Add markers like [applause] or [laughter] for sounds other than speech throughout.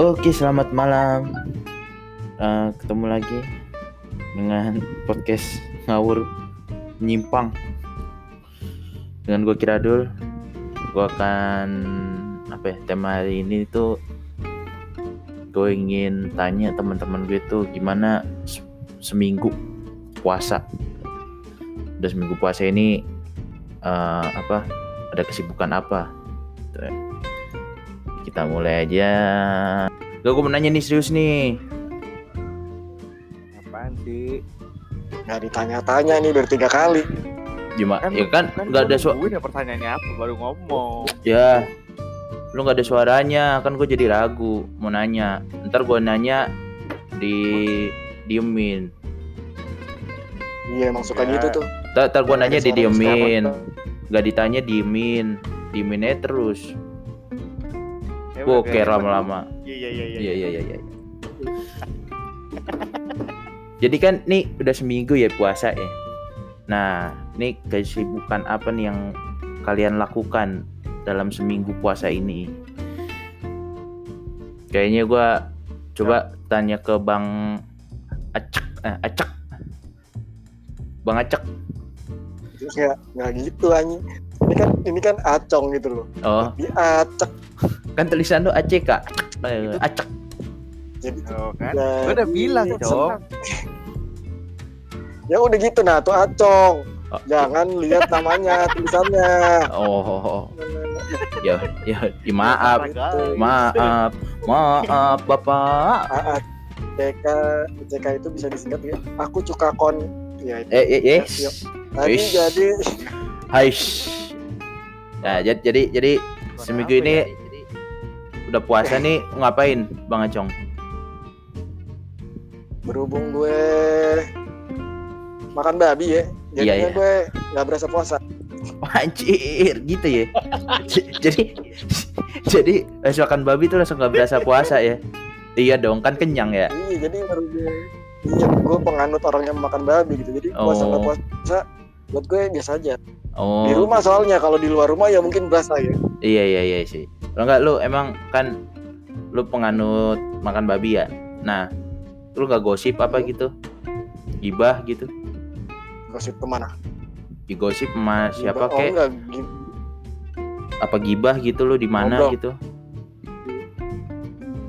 Oke, selamat malam. Uh, ketemu lagi dengan podcast ngawur nyimpang dengan gue Kiradul. Gue akan apa ya tema hari ini tuh gue ingin tanya teman-teman gue tuh gimana seminggu puasa. Udah seminggu puasa ini uh, apa? Ada kesibukan apa? Tuh ya kita mulai aja. Gak gue mau nanya nih serius nih. Apaan sih? Gak ditanya-tanya nih dari tiga kali. Gimana? Kan, ya kan, kan gak ada suara. Gue pertanyaannya apa baru ngomong. Ya, lu gak ada suaranya kan gue jadi ragu mau nanya. Ntar gue nanya di diemin. Iya emang suka ya. gitu tuh. Ntar, ntar gue nanya di diemin. Gak ditanya diemin. Diemin aja terus. Oke lama-lama. Iya iya iya. Iya iya iya. iya. Jadi kan nih udah seminggu ya puasa ya. Nah, nih kesibukan apa nih yang kalian lakukan dalam seminggu puasa ini? Kayaknya gue coba ya. tanya ke Bang Acak, eh, Acak. Bang Acak. Ya, nggak gitu anjing. Ini kan ini kan acong gitu loh. Oh. Di acak kan tulisan lu ACK acak. Jadi oh, kan? ya, udah bilang dong ya udah gitu nah tuh acong. Oh. jangan lihat namanya [laughs] tulisannya. Oh ya ya, ya maaf. Maaf. Maaf bapak. CK CK itu bisa disingkat ya. Aku cuka kon. Ya itu. eh eh eh tadi jadi. Hai. Nah, jadi jadi jadi seminggu ini udah puasa nih ngapain Bang Acong? Berhubung gue makan babi ya, jadinya iya, iya. gue nggak berasa puasa. Anjir, gitu ya. jadi jadi langsung makan babi tuh langsung nggak berasa puasa ya. Iya dong, kan kenyang ya. Iya, jadi baru gue Iya, gue penganut orang yang makan babi gitu. Jadi puasa oh. puasa buat gue biasa aja. Oh. Di rumah soalnya kalau di luar rumah ya mungkin berasa ya. Iya iya iya sih. Kalau enggak lu emang kan lu penganut makan babi ya. Nah, lu nggak gosip apa gitu? Gibah gitu? Gosip ke mana? Di gosip sama siapa oh, kek? Apa gibah gitu lu di mana oh, gitu?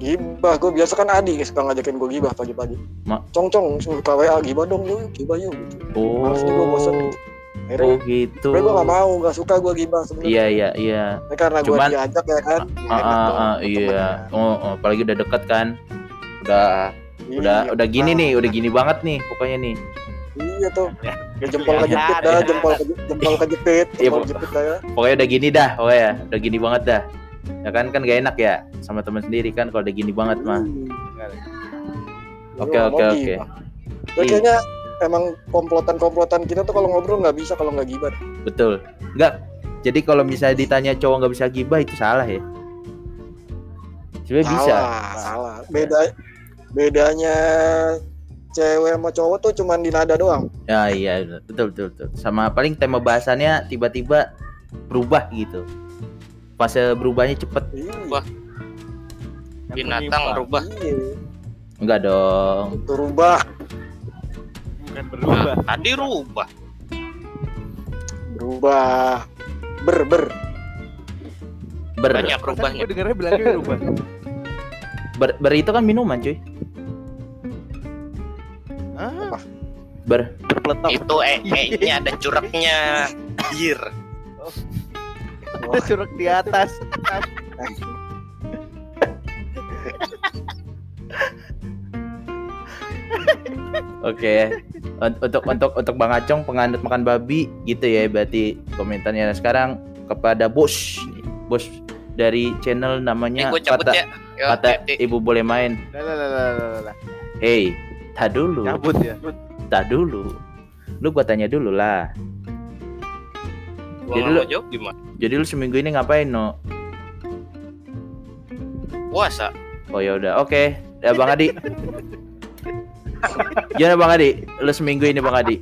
Gibah, gue biasa kan Adi suka ngajakin gue gibah pagi-pagi. Ma cong cong suka WA gibah dong lu, gibah yuk. Gitu. Oh. Males gue bosan gitu Akhirnya, oh gitu. Gue gak mau, gak suka gue gibah sebenarnya. Iya iya iya. Nah, karena gue diajak ya kan. Uh, uh, uh, uh, iya. Oh, oh, apalagi udah deket kan. Udah iya, udah udah gini nih, udah gini banget nih pokoknya nih. Iya tuh. Ya, jempol kejepit dah, jempol jempol kejepit, iya, jempol kejepit dah ya. Pokoknya udah gini dah, pokoknya udah gini banget dah. Ya kan kan gak enak ya sama teman sendiri kan kalau udah gini banget mah. Oke oke oke. Kayaknya emang komplotan-komplotan kita tuh kalau ngobrol nggak bisa kalau nggak gibah. Betul. Nggak. Jadi kalau misalnya ditanya cowok nggak bisa gibah itu salah ya. Sebenarnya bisa. Salah. Beda bedanya cewek sama cowok tuh cuman di nada doang. Ya iya betul betul betul. Sama paling tema bahasannya tiba-tiba berubah gitu. Fase berubahnya cepet. Wah. Binatang berubah. Iya. Enggak dong. Berubah bukan berubah. Nah, tadi rubah. Berubah. Ber ber. Ber. Banyak rubahnya. Gue dengarnya bilangnya berubah. Ber, ber itu kan minuman, cuy. Ah. Ber. Berpeletok. Itu eh nya ada curaknya. Bir. Oh. Ada curak di atas. [laughs] Oke. Okay. Untuk untuk untuk Bang Acong penganut makan babi gitu ya berarti komentarnya nah, sekarang kepada bos bos dari channel namanya eh, kata ya. Yo, kata ibu boleh main. Hey, tak dulu. Cabut ya. Tak dulu. Lu gua tanya dulu lah. Gua jadi lu jawab gimana? Jadi lu seminggu ini ngapain no? Puasa. Oh ya udah, oke. Okay. Ya Bang Adi. [laughs] Gimana Bang Adi? Lu seminggu ini Bang Adi?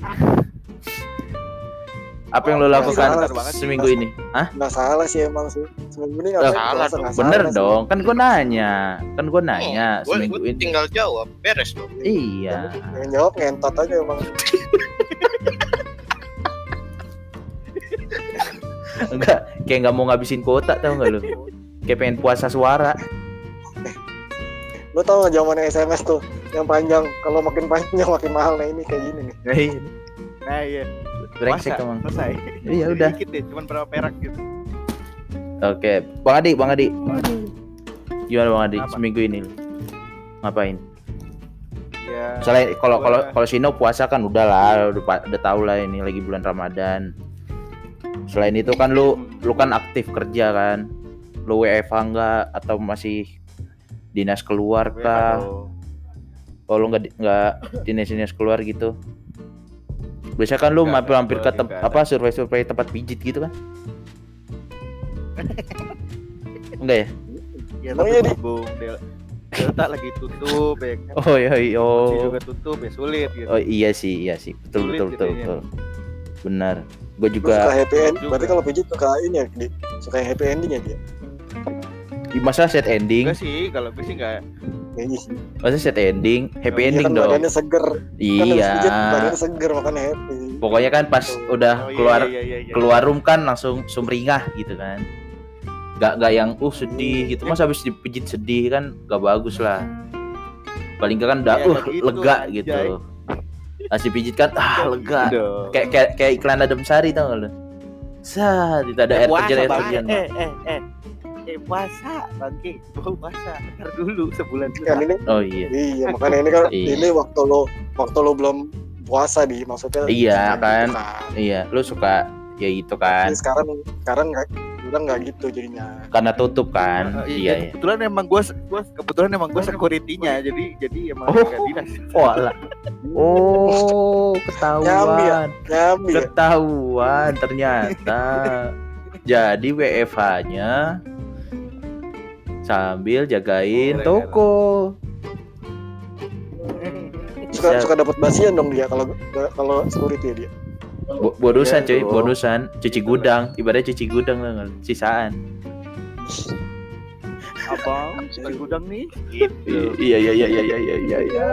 Apa yang lo lakukan seminggu ini? Hah? Nggak salah sih emang sih. Seminggu ini nggak salah. Dong. Bener salah dong. Sih. Kan gue nanya. Kan gue nanya oh, seminggu ini. Tinggal jawab. Beres dong. Iya. Yang jawab ngentot aja emang. [laughs] Enggak, kayak nggak mau ngabisin kuota tau gak lu? Kayak pengen puasa suara. Lu tau gak zaman SMS tuh yang panjang kalau makin panjang makin mahal nah ini kayak gini nih. Nah, iya. Nah, iya. Brengsek emang. Selesai. Iya udah. Dikit deh, cuman berapa perak gitu. Oke, Bang Adi, Bang Adi. Gimana Bang Adi Apa? seminggu ini? Ngapain? Ya. Soalnya kalau kalau kalau Sino puasa kan udah lah, udah udah tahu lah ini lagi bulan Ramadan. Selain itu kan lu lu kan aktif kerja kan. Lu WFH enggak atau masih dinas keluar kah? Oh lu nggak nggak dinas dinas keluar gitu? Biasa kan lu mampir-mampir ke tem- apa survei-survei tempat pijit gitu kan? Enggak ya? Ya tapi oh, berhubung Delta lagi tutup ya kan. Oh iya iya. Oh. juga tutup ya sulit gitu. Oh iya sih, iya sih. Betul sulit betul gitu betul, ya. betul. Benar. Gue juga suka happy ending. Berarti kalau pijit suka ini ya, di, suka happy ending ya dia. Masa set ending? Enggak sih, kalau gue sih enggak Masa set ending, happy ending kan dong. Badannya seger. Iya. Kan badannya seger makanya happy. Pokoknya kan pas oh. udah oh, keluar iya, iya, iya, keluar room kan langsung sumringah gitu kan. Gak gak yang uh sedih gitu. Mas habis dipijit sedih kan gak bagus lah. Paling gak kan udah ya, uh gitu, lega gitu. Masih pijit kan ah lega. Kayak kayak kayak iklan Adem Sari tau gak lu? Sah, tidak ada air terjun air terjun. Eh eh eh eh puasa. Bangke gue puasa. Ntar dulu sebulan dulu. Kan ini oh iya. Iya makanya ini kan iya. ini waktu lo waktu lo belum puasa di maksudnya iya kan, kan. Iya lu suka ya itu kan. Jadi sekarang sekarang nggak bilang nggak gitu jadinya. Karena tutup kan. Uh, iya, iya. kebetulan emang gue gua kebetulan emang gue securitynya jadi jadi emang oh. dinas. Oh lah oh ketahuan. Nyambi ya? nyambi ya? ketahuan ternyata. [laughs] Jadi WFH-nya sambil jagain toko. Suka suka dapat basian dong dia kalau kalau security ya dia. Bo bonusan cuy, bonusan cuci gudang, ibaratnya cuci gudang lah, sisaan. Apa? Cuci gudang nih? Gitu. Iya iya iya iya iya iya iya.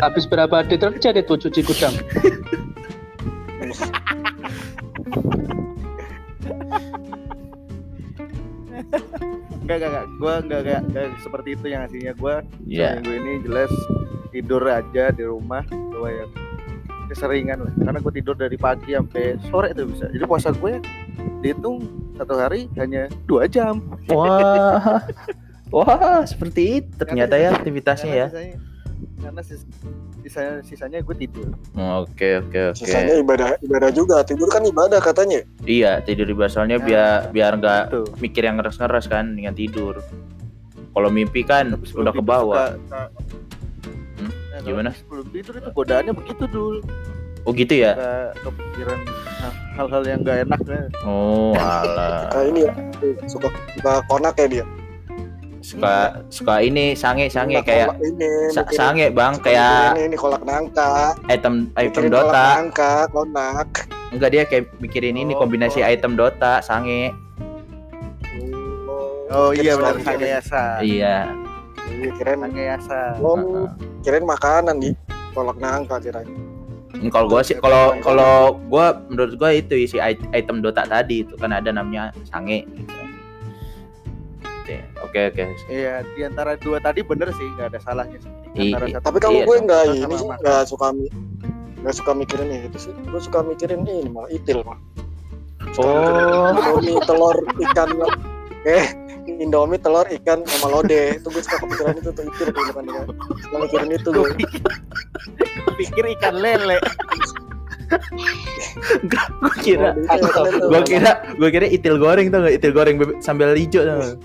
Habis berapa deterjen itu cuci gudang? [laughs] Enggak, enggak, enggak. Gue enggak kayak seperti itu yang aslinya gue. Yeah. Minggu ini jelas tidur aja di rumah. Gue yang keseringan lah. Karena gue tidur dari pagi sampai sore itu bisa. Jadi puasa gue dihitung satu hari hanya dua jam. Wah, [laughs] wah seperti itu ternyata ya aktivitasnya ya. karena sisanya sisanya gue tidur. Oke oke oke. Sisanya ibadah ibadah juga. Tidur kan ibadah katanya. Iya tidur ibadah soalnya nah, biar biar nggak mikir yang ngeres ngeres kan dengan tidur. Kalau mimpi kan Tapi udah ke bawah. Hmm? Nah, Gimana? Sebelum tidur itu godaannya begitu dulu. Oh gitu ya? kepikiran hal-hal yang gak enak ya. Oh alah. Nah, ini ya suka suka konak ya dia suka suka ini sange sange nah, kayak ini, sa sange bang kayak ini, ini kolak nangka. item item mikirin Dota. nangka konak. Enggak dia kayak mikirin oh, ini kombinasi oh. item Dota sange. Oh, oh iya benar. sange. Yasa. Iya. Iya kirain sange yasa. Oh, uh -huh. kirain makanan di kolak nangka kirain. Hmm, kalau gue sih kalau kalau gue menurut gue itu isi item Dota tadi itu kan ada namanya sange. gitu oke oke. Iya di antara dua tadi bener sih nggak ada salahnya sih. I, tapi kalau iya, gue nggak ini sih nggak suka nggak suka mikirin itu sih. Gue suka mikirin ini mah itil mah. Oh. Indomie telur ikan eh Indomie telur ikan sama lode itu gue suka kepikiran itu tuh itil tuh bukan ya suka mikirin itu gue. pikir ikan lele gue kira gue kira gue kira itil goreng tuh gak itil goreng sambal hijau tuh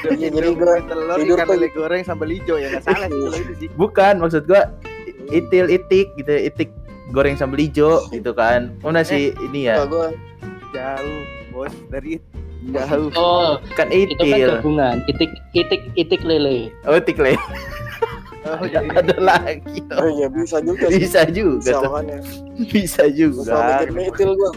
jadi gue tidur ikan lele goreng sambal hijau ya nggak salah sih Bukan maksud gue itil itik gitu itik goreng sambal hijau gitu kan. Mana sih eh, ini ya? Jauh bos dari jauh. Oh kan itil. Itu kan gabungan itik itik itik lele. Oh itik lele. Oh, iya, iya. [laughs] ada lagi. Oh iya bisa juga. Sih. Bisa juga. Bisa, bisa juga. Suka mikir mitil gua.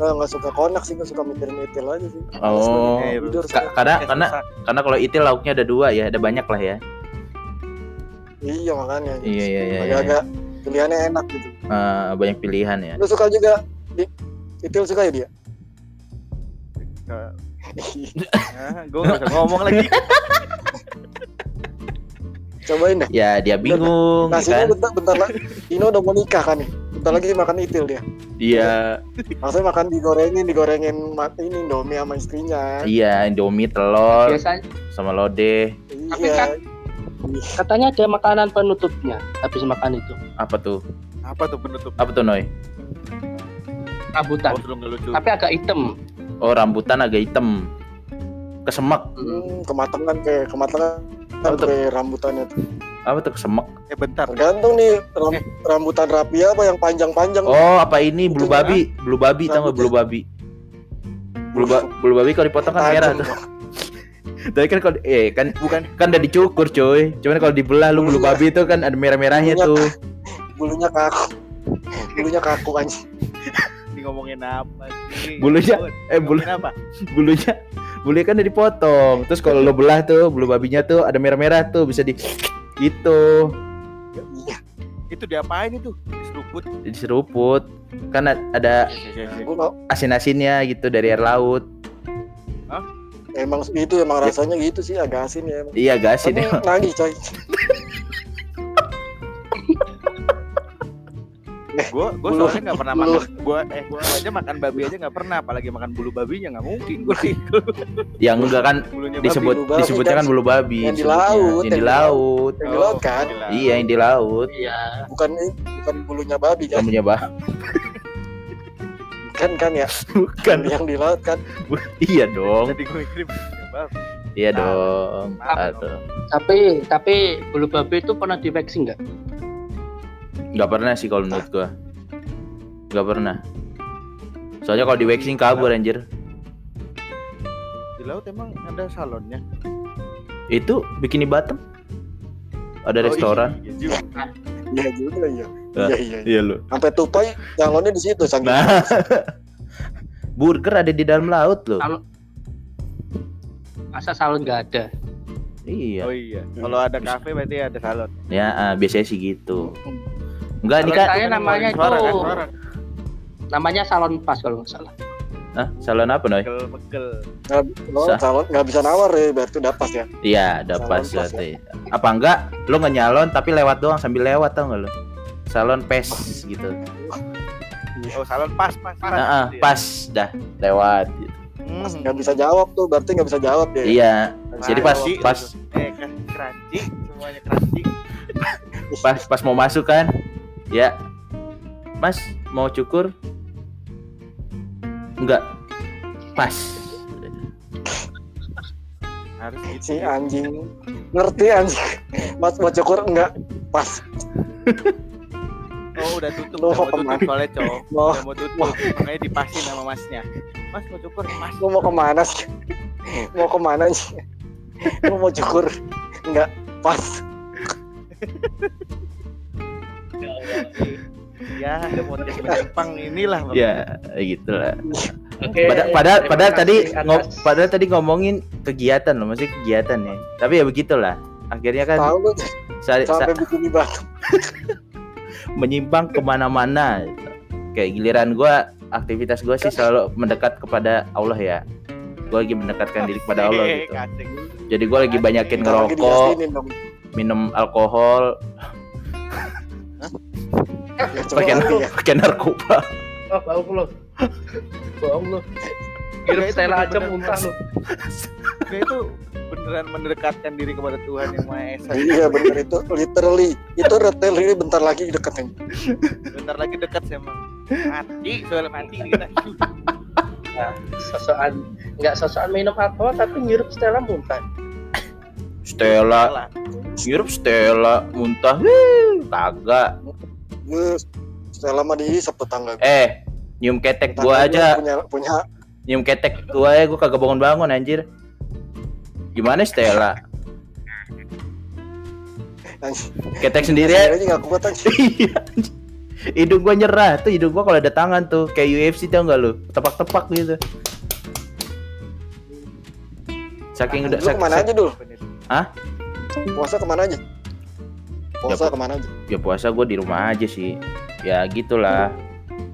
Nah, gak suka konak sih, gak suka mikir mitil aja sih. Oh. Tidur, Ka karena karena karena kalau itil lauknya ada dua ya, ada banyak lah ya. Iya makanya. Iya iya iya. Agak-agak iya. pilihannya enak gitu. Uh, banyak pilihan ya. Lu suka juga di itil suka ya dia? nah, gue gak usah ngomong lagi. [laughs] Cobain deh. Ya dia bingung. Nasinya kan? bentar, bentar lagi. Ino udah mau nikah kan. Bentar lagi makan itil dia. Iya. Maksudnya makan digorengin, digorengin ini Indomie sama istrinya. Iya, Indomie telur. Biasanya. Sama lodeh. Iya. Tapi kan katanya ada makanan penutupnya habis makan itu. Apa tuh? Apa tuh penutup? Apa tuh Noy? Rambutan. Oh, Tapi agak hitam. Oh, rambutan agak hitam. Kesemak. Hmm, kematangan kayak kematangan apa tuh? rambutannya tuh. Apa tuh kesemek? Eh bentar. Tergantung nih ram eh. rambutan rapi apa yang panjang-panjang. Oh, apa ini bulu babi? Bulu babi tahu nggak bulu babi? Bulu, ba bulu babi kalau dipotong kan merah tuh. [laughs] Tapi kan kalau eh kan bukan kan udah dicukur coy. Cuman kalau dibelah lu bulu babi itu kan ada merah-merahnya tuh. [laughs] Bulunya kaku. Bulunya kaku anjing. Ini ngomongin apa sih? Bulunya eh bulu apa? Bulunya bulunya kan udah dipotong. Terus kalau lo belah tuh bulu babinya tuh ada merah-merah tuh bisa di itu iya. Itu diapain itu? Diseruput. Diseruput. Kan ada asin-asinnya gitu dari air laut. Hah? emang itu emang rasanya gitu sih agak asin ya emang. iya agak asin ya. nangis coy [laughs] gue gue soalnya nggak pernah makan gue eh gue aja makan babi aja nggak pernah apalagi makan bulu babinya nggak mungkin gue [laughs] yang enggak kan disebut babi. disebutnya kan bulu babi yang di laut yang di laut. yang di laut kan? iya yang di laut. Iya. Bukan bukan bulunya babi kan? Bulunya babi [laughs] kan kan ya? Bukan. Yang di laut kan? Iya dong. Iya dong. Tapi tapi bulu babi itu pernah di vaccine nggak? Gak pernah sih kalau menurut gua. Gak pernah. Soalnya kalau di waxing kabur anjir. Di laut emang ada salonnya. Itu bikini bottom. Ada oh, restoran. Iya, iya, iya juga iya. Iya iya. Iya lu. Sampai tupai salonnya di situ sang. Nah. Burger ada di dalam laut loh. Salon. Masa salon gak ada? Iya. Oh iya. Kalau ada kafe berarti ada salon. Ya, uh, biasanya sih gitu. Enggak nih kan. Saya namanya itu. Kan, namanya salon pas kalau nggak salah. Hah? Salon apa nih? Pegel. Nah, Sa salon nggak bisa nawar ya, berarti udah pas ya. Iya, udah pas berarti. Ya. Apa enggak? Lo nggak nyalon tapi lewat doang sambil lewat tau nggak lo? Salon pes gitu. Oh, salon pas, pas, pas. Nah, uh, pas, dah lewat gitu. Pas nggak bisa jawab tuh, berarti nggak bisa jawab ya. Iya. Jadi pas, pas. Eh, kan keranci, semuanya keranci. pas, pas mau masuk kan, ya. Mas mau cukur? Enggak. Pas. Harus gitu. si anjing. Ngerti anjing. Mas mau cukur? Enggak. Pas. Oh udah tutup. Loh, mau tutup soalnya cowok udah mau tutup. Mau. makanya dipasin sama masnya. Mas mau cukur? Mas. Lu mau ke mana sih? Mau ke mana sih? Lu mau cukur? Enggak. Pas ya ada podcast menyimpang inilah ya gitulah. Okay, padahal padahal, padahal tadi ngom, padahal tadi ngomongin kegiatan loh masih kegiatan ya. Tapi ya begitulah. Akhirnya kan Tahu, sa sampai bikin batu [laughs] menyimpang ke mana-mana. Kayak giliran gue aktivitas gue sih selalu mendekat kepada Allah ya. Gue lagi mendekatkan diri kepada Allah gitu. jadi gue lagi banyakin ngerokok minum alkohol pakai ya. pakai narkoba oh bohong lo bohong lo kira Stella aja muntah lo [laughs] itu beneran mendekatkan diri kepada Tuhan yang Maha Esa. Iya bener itu literally itu literally bentar lagi dekat Bentar lagi dekat sih emang. Mati soal mati kita. Nah, sosokan nggak sosokan minum alkohol tapi ngirup Stella muntah. Stella, ngirup Stella muntah, kagak. Stella mah dihisap tetangga gue. Eh, nyium ketek gua aja. Punya, punya nyium ketek gua ya gua kagak bangun-bangun anjir. Gimana Stella? ketek sendiri ya aja kuat [laughs] iya hidung gua nyerah tuh hidung gua kalau ada tangan tuh kayak UFC tau gak lu tepak-tepak gitu saking udah lu ke mana aja dulu Hah? Puasa ke mana aja? Puasa Ya, ke mana aja? ya puasa gua di rumah aja sih. Ya gitulah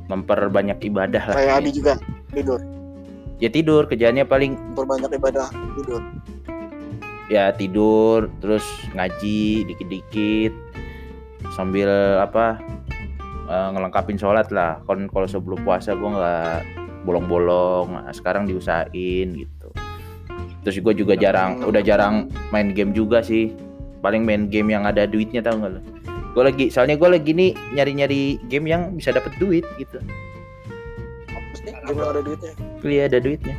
memperbanyak ibadah lah. Kayak Adi juga tidur. Ya tidur kerjaannya paling berbanyak ibadah tidur. Ya tidur terus ngaji dikit-dikit sambil apa eh, ngelengkapin sholat lah. Kan kalau sebelum puasa gua nggak bolong-bolong nah, sekarang diusahain gitu terus gue juga jarang udah jarang main game juga sih. Paling main game yang ada duitnya tau gak lo gue lagi soalnya gue lagi nih nyari-nyari game yang bisa dapet duit gitu. Game yang ada duitnya. Iya ada duitnya.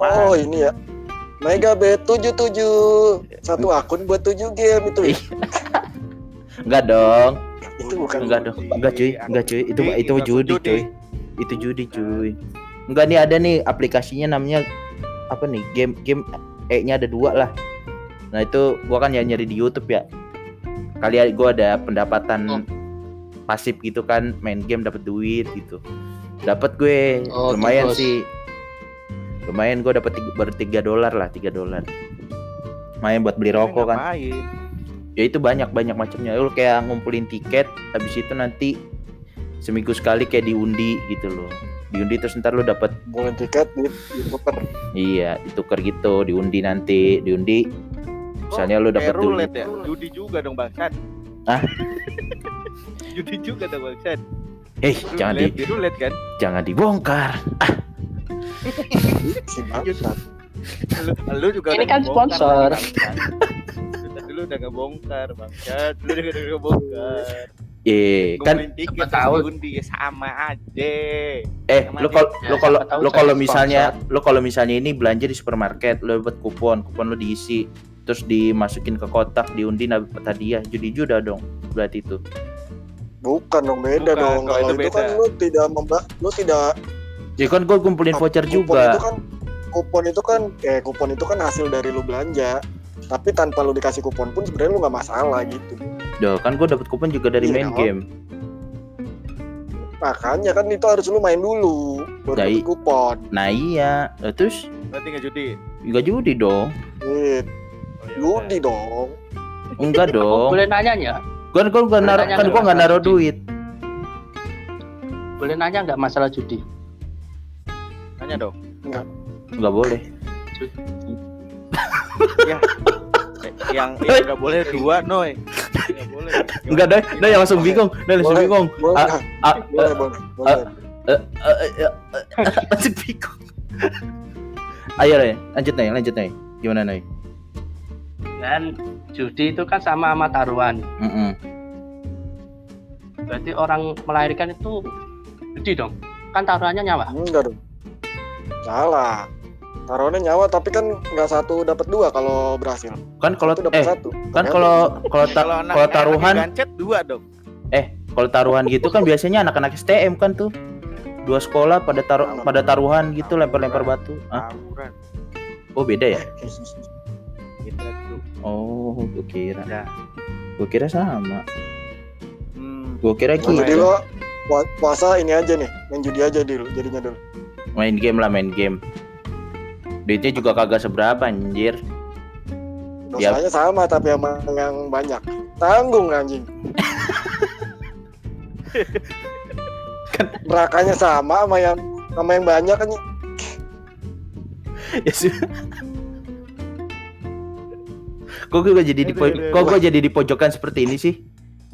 Oh ini ya. Mega Bet 77 satu akun buat 7 game itu ya? enggak dong. Itu bukan enggak dong. enggak cuy. Enggak cuy. Itu itu judi. cuy. Itu judi cuy. Enggak nih ada nih aplikasinya namanya apa nih game game E nya ada dua lah. Nah itu gua kan ya nyari di YouTube ya. Kali ya gua ada pendapatan Oh. pasif gitu kan main game dapat duit gitu. Dapat gue Oh, lumayan sih. Lumayan gue dapat baru tiga dolar lah tiga dolar. Lumayan buat beli rokok kan. ya itu banyak banyak macamnya. Lu kayak ngumpulin tiket habis itu nanti seminggu sekali kayak diundi gitu loh diundi terus ntar lu dapat boleh tiket di ditukar iya ditukar gitu diundi nanti diundi misalnya lu dapat roulette ya? Judi juga dong bangsat. Hah? [laughs] Judi juga dong bangsat. eh jangan di roulette kan? jangan dibongkar [laughs] si bangsat Lu, lu juga Ini kan sponsor. tadi, bangsat. Lu tadi lu udah ngebongkar bangsat. Lu udah udah ngebongkar. Eh kan terus tahu. diundi ya sama aja. eh lu kalau Ya, lu kalau lu kalau misalnya lu kalau misalnya ini belanja di supermarket lu dapat kupon kupon lu diisi terus dimasukin ke kotak diundi dapat hadiah judi juda dong berarti itu bukan dong beda Bukan, dong kalau itu itu kan beda. lu tidak memba lu tidak ya kan gue kumpulin voucher kupon juga itu kan kupon itu kan eh kupon itu kan hasil dari lu belanja tapi tanpa lu dikasih kupon pun sebenarnya lu nggak masalah gitu Duh, kan gue dapat kupon juga dari Iya, main dong. game makanya kan itu harus lu main dulu baru dapet kupon Nah iya, terus Berarti nggak judi. juga judi dong. Oh, ya udah. judi dong Enggak [laughs] dong. boleh nanya ya Kan gua nggak naruh Nanya kan nggak gua nggak naruh duit. boleh nanya nggak masalah judi Tanya dong. Nggak boleh. [laughs] Eh, yang yang nggak boleh dua, Noy. Enggak deh, deh yang langsung bingung, deh langsung bingung. boleh. Ah, ah, boleh boleh eh, eh, eh, eh, [laughs] langsung bingung. Ayo deh, lanjut nih, lanjut nih. Gimana nih? dan judi itu kan sama sama taruhan. Mm-mm. berarti orang melahirkan itu judi dong? Kan taruhannya nyawa? Enggak dong. Salah taruhannya nyawa tapi kan nggak satu dapat dua kalau berhasil Kan kalau itu dapat eh satu kan kalau kalau ta- Kalau taruhan gancet dua dong. kalau taruhan gitu kan biasanya anak-anak STM kan tuh dua sekolah pada taruh pada taruhan gitu lempar-lempar batu. Ah, oh beda ya? Tuh. Oh, gue kira. Ya. Gue kira sama. Hmm. Gue kira gitu. jadi lo pua- puasa ini aja nih main judi aja dulu jadinya dulu Main game lah, main game. Duitnya juga kagak seberapa anjir. Ya. dosanya sama tapi sama yang banyak tanggung anjing nerakanya sama sama yang sama yang banyak kan ya sih. Kok gue jadi di kok gue jadi di pojokan seperti ini sih?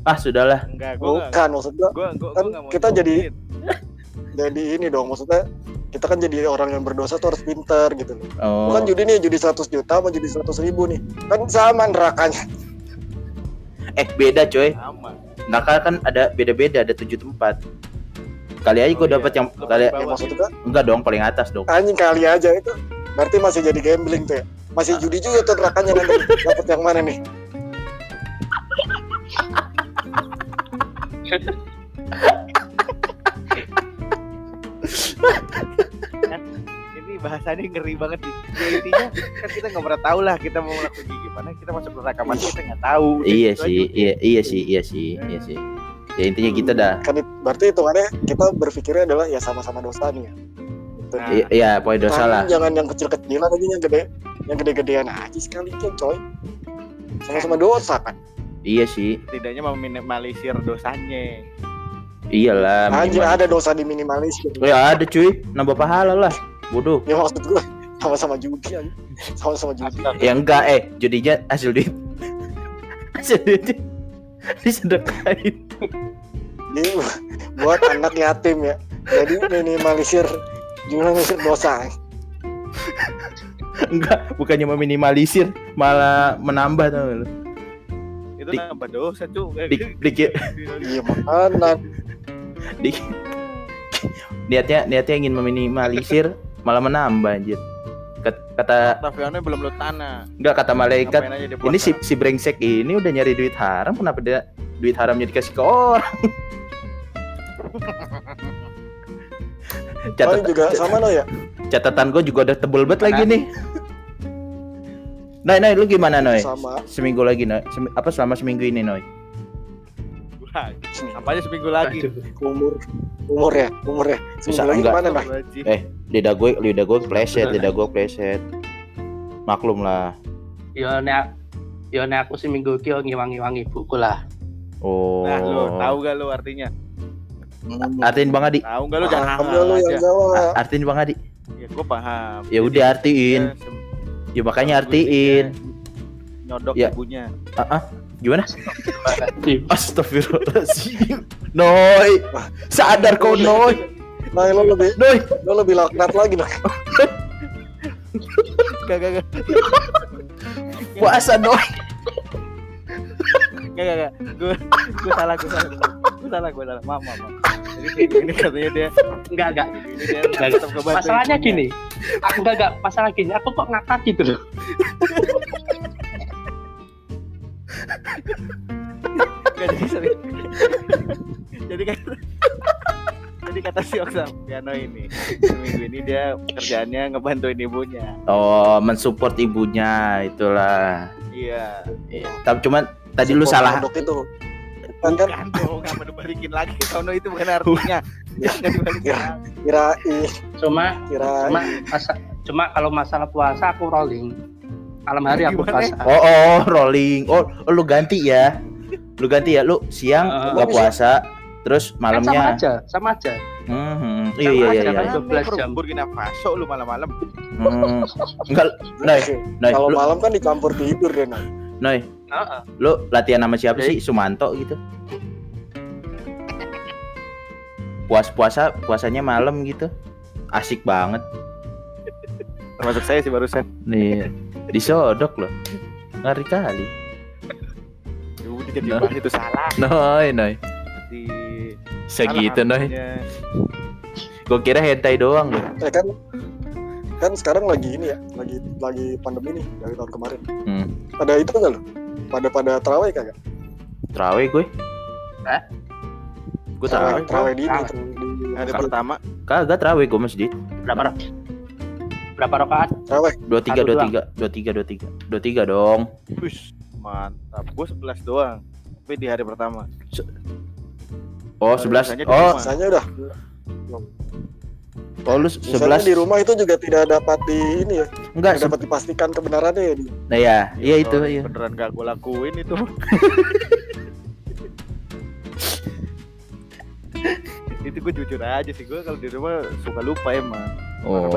Ah, sudahlah. Enggak, gua bukan maksudnya Gua gua Kan gua enggak mau kita jadi- jadi ini dong maksudnya kita kan jadi orang yang berdosa tuh harus pinter gitu loh Oh. bukan judi nih judi 100 juta sama judi 100 ribu nih kan sama nerakanya Eh, beda coy. sama. Neraka kan ada beda-beda, ada tujuh tempat. Kali aja gue Oh, iya. dapat yang Lebih kali ya maksudnya kan enggak dong paling atas dong. anjing kali aja itu berarti masih jadi gambling tuh ya masih judi juga tuh nerakanya nanti dapat yang mana nih [laughs] Bahasanya ngeri banget sih ya, intinya kan kita nggak pernah tahu lah kita mau ngelakuin gimana kita masuk neraka mati kita nggak tahu iya sih iya iya sih iya sih iya sih ya intinya kita dah kan berarti itu kita berpikirnya adalah ya sama-sama dosa nih ya Nah, iya, poin dosa lah. Jangan yang kecil-kecilan aja yang gede, yang gede-gedean aja sekali kan coy. Sama-sama dosa kan. Iya sih. Tidaknya meminimalisir dosanya. Iyalah. Anjir ada dosa di minimalis. Ya ada cuy, nambah pahala lah. Bodoh. Ya maksud gue sama-sama judi aja. Sama-sama judi. Ya enggak eh judinya hasil duit. hasil duit disedekain. Ini buat anak yatim ya. Jadi minimalisir minimalisir dosa. enggak, bukannya meminimalisir, malah menambah tuh Itu nambah dosa, cuy. Dik, dik, iya makanan di [laughs] niatnya niatnya ingin meminimalisir malah menambah anjir kata Taviano belum lu tanah enggak kata malaikat ini si si brengsek ini udah nyari duit haram kenapa dia duit haramnya dikasih ke orang catatan oh, juga sama lo ya catatan gue juga udah tebel banget lagi nih Noi, Noi, lu gimana Noi? Sama. Seminggu lagi Noi. Sem apa selama seminggu ini Noi? [laughs] Apa aja seminggu lagi? Umur umur ya, umur ya. Bisa lagi enggak? Mana, Eh, lidah gue, lidah gue pleset, lidah gue pleset. Maklum lah. Yo nek yo nek aku seminggu iki ngiwangi-wangi buku lah. Oh. Nah, lu tahu gak lu artinya? Artiin Bang Adi. Tahu gak lu jangan hafal lu yang jawab. Artiin Bang Adi. Ya gua paham. Ya udah artiin. Ya makanya artiin. Nyodok ya. ibunya. Ah, uh -uh. Gimana? Astagfirullahaladzim. Noi, sadar kau Noi. Noi lo lebih, Noi, lo lebih laknat lagi Noi. Gak, gak, gak. Puasa Noi. Gak, gak, gak. Gue, gue salah, gue salah. Gue salah, gue salah. Maaf, maaf. Jadi ini katanya dia enggak enggak. Masalahnya gini. Aku enggak enggak, masalah gini. Aku kok ngakak gitu loh. Kata si Oksa Piano ini seminggu ini dia kerjaannya ngebantuin ibunya. Oh, mensupport ibunya itulah. Iya. iya. Tapi cuman tadi lu salah. itu. Kan kan dong, nggak balikin lagi. Sono itu bukan artinya. [laughs] Jangan dibalikin. Kira, cuma kira cuma cuma kalau masalah puasa aku rolling malam hari aku puasa. Oh, oh, rolling. Oh, oh, lu ganti ya. Lu ganti ya, lu siang uh, gak puasa, terus malamnya kan sama aja, sama aja. Hmm, hmm. iya iya iya. Kan 12 jam. Burkina Faso lu malam-malam. Hmm. Enggak, Noi. Noi. Kalau malam kan di campur tidur deh, Noi. Noi. Uh, uh. Lu latihan sama siapa sih? Sumanto gitu. Puas puasa puasanya malam gitu. Asik banget. Termasuk saya sih barusan. Nih disodok loh ngeri kali udah jadi no. itu salah noy noy di segitu noy gue kira hentai doang loh eh kan kan sekarang lagi ini ya lagi lagi pandemi nih dari tahun kemarin hmm. ada itu nggak lo pada pada terawih kagak terawih gue eh gue terawih terawih di ini hari pertama kagak terawih gue masjid berapa berapa rakaat? Terawih. Dua tiga, dua tiga, dua tiga, dua tiga, dua tiga dong. Wih, mantap. Gue sebelas doang. Tapi di hari pertama. Se oh, sebelas. Oh, rasanya udah. Oh, lu sebelas di rumah itu juga tidak dapat di ini ya. Enggak dapat dipastikan kebenarannya ya. Nah ya, iya itu iya. Beneran gak gue lakuin itu. [laughs] itu gue jujur aja sih gue kalau di rumah suka lupa emang Oh.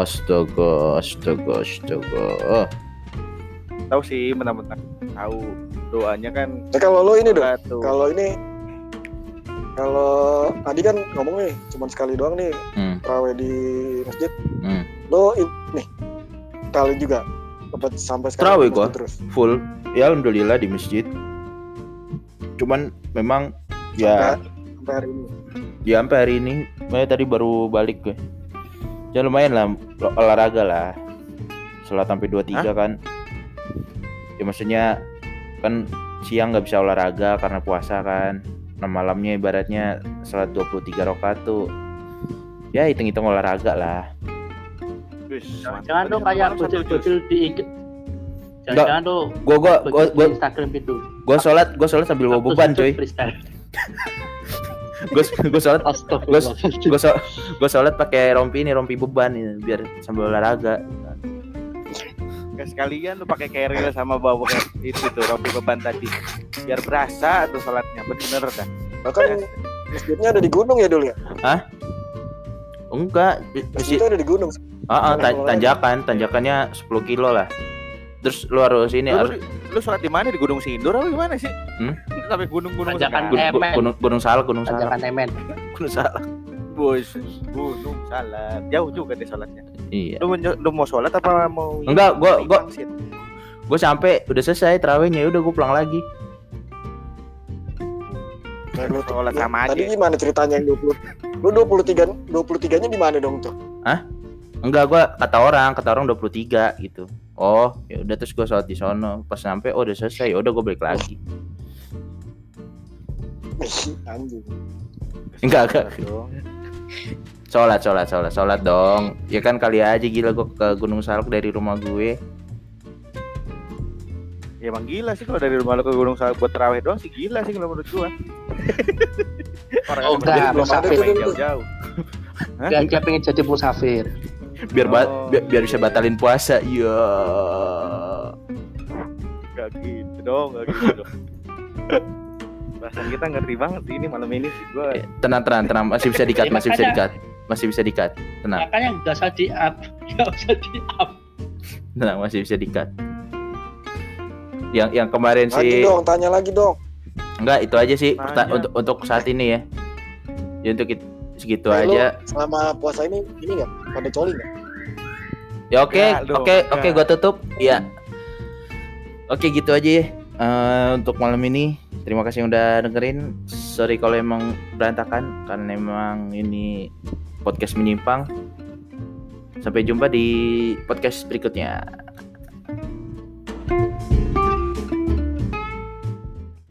Astaga, astaga, astaga. Oh. Tahu sih, mentang-mentang tahu doanya kan. Nah, kalau lo ini dong, kalau ini kalau tadi kan ngomong nih cuma sekali doang nih hmm. terawih di masjid. Hmm. Lo ini kali juga dapat sampai sekarang. Terawih gua terus. Full. Ya alhamdulillah di masjid. Cuman memang ya sampai hari ini. Ya sampai hari ini. Saya tadi baru balik gue ya lumayan lah olahraga lah setelah sampai dua tiga kan ya maksudnya kan siang nggak bisa olahraga karena puasa kan nah malamnya ibaratnya sholat 23 rakaat tuh. Ya hitung-hitung olahraga lah. Jangan tuh kayak bocil-bocil di Jangan-jangan tuh gua gua gua gua Instagram itu. Gua sholat, gua sholat sambil bawa beban, coy. gue gue sholat gue gue sholat gue sholat pakai rompi ini rompi beban ini biar sambil olahraga. Gak sekalian lu pakai keril sama bawa [laughs] itu tuh rompi beban tadi. Biar berasa tuh sholatnya bener kan bahkan masjidnya ada di gunung ya dulu ya Hah? Enggak, masjidnya ada di gunung. Ah, uh, uh, tanjakan, tanjakannya 10 kilo lah. Terus lu harus ini lu, harus lu sholat di mana di Gunung Sindur apa gimana sih? Hmm? Sampai gunung-gunung Tanjakan gunung, gunung, gunung Salak, Gunung Salak. Tanjakan Temen. Gunung Salak. Bos, Gunung Salak. Jauh juga deh sholatnya. Iya. Lu, lu mau sholat apa mau Enggak, gua gua gua sampai udah selesai terawihnya udah gua pulang lagi. Nah, lu sholat sama aja. Tadi gimana ceritanya yang 20? Lu 23 23-nya di mana dong tuh? Hah? Enggak, gua kata orang, kata orang 23 gitu. Oh, ya udah terus gua sholat di sono. Pas sampai oh udah selesai, ya udah gua balik lagi. [laughs] Anjing. Enggak, enggak. Sholat, sholat, sholat, sholat dong. Ya kan kali aja gila gua ke Gunung Salak dari rumah gue. Ya emang gila sih kalau dari rumah lo ke Gunung Salak buat terawih doang sih gila sih kalau menurut gua. [laughs] Orang oh, enggak, musafir jauh-jauh. Dia, dia pengen jadi musafir. Biar oh. biar, biar bisa batalin puasa. Iya. Gak gitu dong, gak gitu dong. Bahasa kita ngerti banget sih ini malam ini sih gua. Eh, tenang, tenang, tenang, masih bisa dikat, masih bisa dikat. Masih bisa dikat. Tenang. Makanya enggak usah di up, enggak [laughs] usah di up. Tenang, masih bisa dikat yang yang kemarin lagi sih dong tanya lagi dong. Enggak itu aja sih untuk untuk saat ini ya. Ya untuk segitu nah, aja. selama puasa ini ini nggak? Pada coli nggak? Ya oke oke oke gua tutup. Ya. Oke gitu aja ya. Uh, untuk malam ini terima kasih yang udah dengerin. Sorry kalau emang berantakan karena emang ini podcast menyimpang. Sampai jumpa di podcast berikutnya